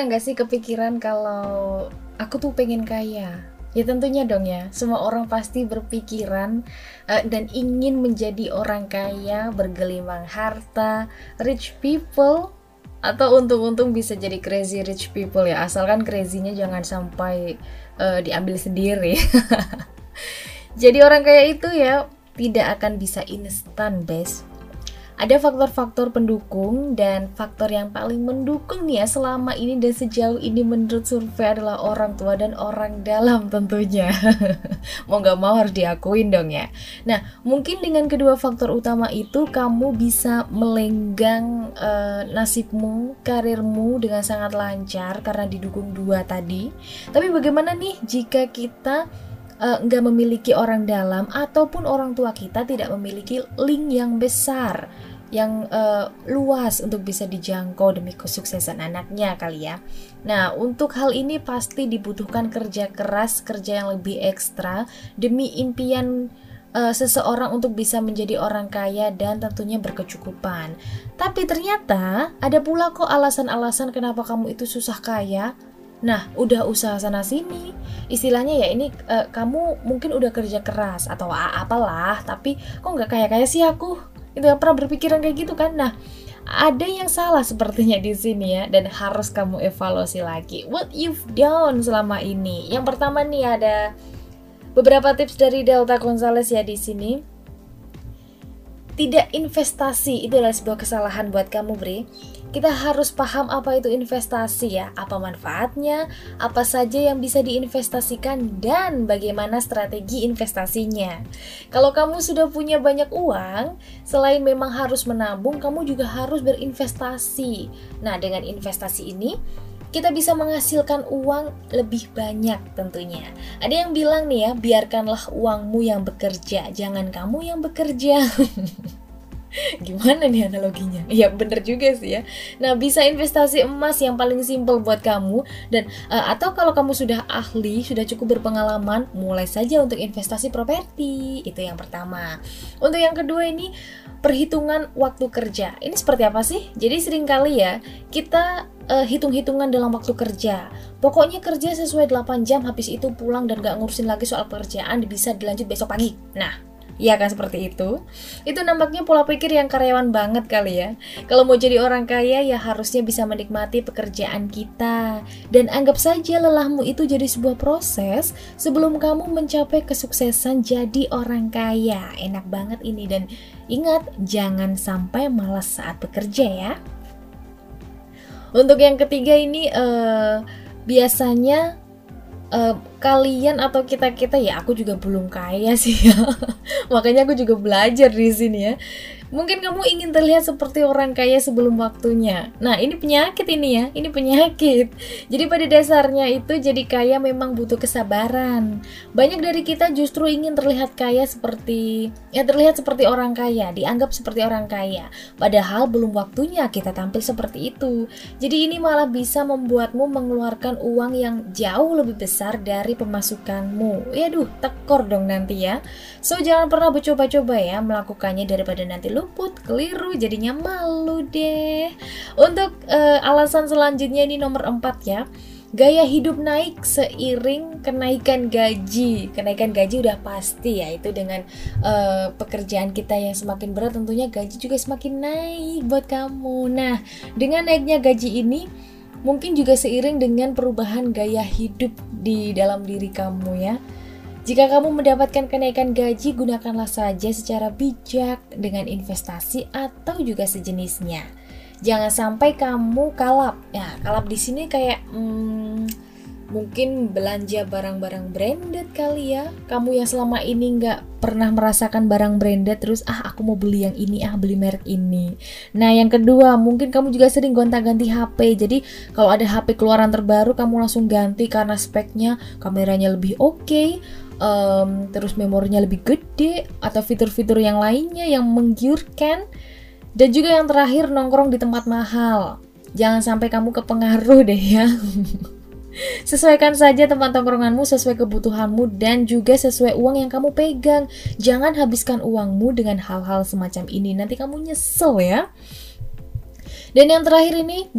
pernah nggak sih kepikiran kalau aku tuh pengen kaya? Ya tentunya dong ya, semua orang pasti berpikiran uh, dan ingin menjadi orang kaya, bergelimang harta, rich people, atau untung-untung bisa jadi crazy rich people ya, asalkan crazy-nya jangan sampai uh, diambil sendiri. jadi orang kaya itu ya tidak akan bisa instan, best ada faktor-faktor pendukung dan faktor yang paling mendukung nih ya selama ini dan sejauh ini menurut survei adalah orang tua dan orang dalam tentunya. mau nggak mau harus diakuin dong ya. Nah, mungkin dengan kedua faktor utama itu kamu bisa melenggang uh, nasibmu, karirmu dengan sangat lancar karena didukung dua tadi. Tapi bagaimana nih jika kita nggak uh, memiliki orang dalam ataupun orang tua kita tidak memiliki link yang besar yang uh, luas untuk bisa dijangkau demi kesuksesan anaknya kali ya. Nah, untuk hal ini pasti dibutuhkan kerja keras, kerja yang lebih ekstra demi impian uh, seseorang untuk bisa menjadi orang kaya dan tentunya berkecukupan. Tapi ternyata ada pula kok alasan-alasan kenapa kamu itu susah kaya. Nah, udah usaha sana sini. Istilahnya ya ini uh, kamu mungkin udah kerja keras atau apalah, tapi kok nggak kaya-kaya sih aku? itu yang pernah berpikiran kayak gitu kan nah ada yang salah sepertinya di sini ya dan harus kamu evaluasi lagi what you've done selama ini yang pertama nih ada beberapa tips dari Delta Gonzales ya di sini tidak investasi itu adalah sebuah kesalahan buat kamu Bre kita harus paham apa itu investasi ya, apa manfaatnya, apa saja yang bisa diinvestasikan dan bagaimana strategi investasinya. Kalau kamu sudah punya banyak uang, selain memang harus menabung, kamu juga harus berinvestasi. Nah, dengan investasi ini kita bisa menghasilkan uang lebih banyak tentunya. Ada yang bilang nih ya, biarkanlah uangmu yang bekerja, jangan kamu yang bekerja. Gimana nih analoginya? Iya bener juga sih ya. Nah bisa investasi emas yang paling simpel buat kamu dan uh, atau kalau kamu sudah ahli, sudah cukup berpengalaman, mulai saja untuk investasi properti. Itu yang pertama. Untuk yang kedua ini perhitungan waktu kerja. Ini seperti apa sih? Jadi sering kali ya kita uh, hitung-hitungan dalam waktu kerja. Pokoknya kerja sesuai 8 jam, habis itu pulang dan gak ngurusin lagi soal pekerjaan, bisa dilanjut besok pagi. Nah, Iya kan seperti itu? Itu nampaknya pola pikir yang karyawan banget kali ya. Kalau mau jadi orang kaya ya harusnya bisa menikmati pekerjaan kita. Dan anggap saja lelahmu itu jadi sebuah proses sebelum kamu mencapai kesuksesan jadi orang kaya. Enak banget ini dan ingat jangan sampai malas saat bekerja ya. Untuk yang ketiga ini uh, biasanya uh, kalian atau kita kita ya aku juga belum kaya sih ya. Makanya aku juga belajar di sini ya Mungkin kamu ingin terlihat seperti orang kaya sebelum waktunya. Nah, ini penyakit ini ya, ini penyakit. Jadi pada dasarnya itu jadi kaya memang butuh kesabaran. Banyak dari kita justru ingin terlihat kaya seperti ya terlihat seperti orang kaya, dianggap seperti orang kaya. Padahal belum waktunya kita tampil seperti itu. Jadi ini malah bisa membuatmu mengeluarkan uang yang jauh lebih besar dari pemasukanmu. Ya duh, tekor dong nanti ya. So jangan pernah bercoba-coba ya melakukannya daripada nanti lu luput, keliru, jadinya malu deh. Untuk uh, alasan selanjutnya ini nomor 4 ya. Gaya hidup naik seiring kenaikan gaji. Kenaikan gaji udah pasti ya itu dengan uh, pekerjaan kita yang semakin berat tentunya gaji juga semakin naik buat kamu. Nah, dengan naiknya gaji ini mungkin juga seiring dengan perubahan gaya hidup di dalam diri kamu ya. Jika kamu mendapatkan kenaikan gaji, gunakanlah saja secara bijak dengan investasi atau juga sejenisnya. Jangan sampai kamu kalap. Ya, kalap di sini kayak hmm, mungkin belanja barang-barang branded kali ya. Kamu yang selama ini nggak pernah merasakan barang branded terus ah aku mau beli yang ini ah beli merek ini. Nah yang kedua mungkin kamu juga sering gonta-ganti HP. Jadi kalau ada HP keluaran terbaru kamu langsung ganti karena speknya kameranya lebih oke. Okay, um, terus memorinya lebih gede atau fitur-fitur yang lainnya yang menggiurkan dan juga yang terakhir nongkrong di tempat mahal jangan sampai kamu kepengaruh deh ya Sesuaikan saja tempat tongkronganmu sesuai kebutuhanmu dan juga sesuai uang yang kamu pegang. Jangan habiskan uangmu dengan hal-hal semacam ini. Nanti kamu nyesel ya. Dan yang terakhir ini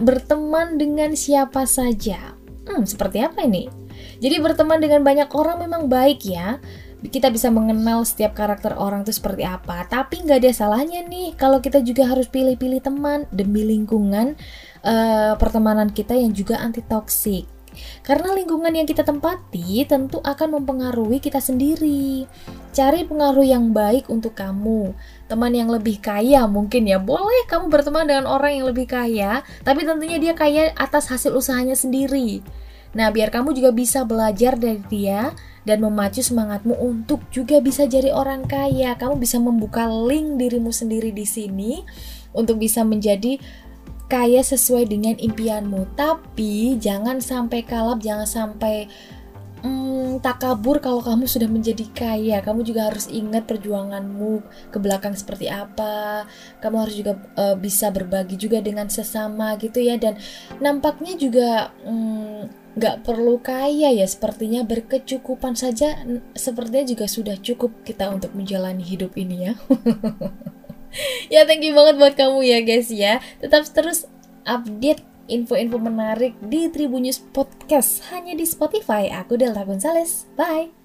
berteman dengan siapa saja. Hmm, seperti apa ini? Jadi berteman dengan banyak orang memang baik ya. Kita bisa mengenal setiap karakter orang itu seperti apa. Tapi nggak ada salahnya nih kalau kita juga harus pilih-pilih teman demi lingkungan uh, pertemanan kita yang juga anti toksik. Karena lingkungan yang kita tempati tentu akan mempengaruhi kita sendiri. Cari pengaruh yang baik untuk kamu. Teman yang lebih kaya mungkin ya. Boleh kamu berteman dengan orang yang lebih kaya, tapi tentunya dia kaya atas hasil usahanya sendiri. Nah, biar kamu juga bisa belajar dari dia dan memacu semangatmu untuk juga bisa jadi orang kaya. Kamu bisa membuka link dirimu sendiri di sini untuk bisa menjadi kaya sesuai dengan impianmu. Tapi jangan sampai kalap, jangan sampai hmm, tak kabur kalau kamu sudah menjadi kaya. Kamu juga harus ingat perjuanganmu ke belakang seperti apa. Kamu harus juga uh, bisa berbagi juga dengan sesama gitu ya. Dan nampaknya juga nggak perlu kaya ya. Sepertinya berkecukupan saja. Sepertinya juga sudah cukup kita untuk menjalani hidup ini ya. ya thank you banget buat kamu ya guys ya. Tetap terus update info-info menarik di Tribunnews Podcast hanya di Spotify. Aku Delta Gonzales. Bye.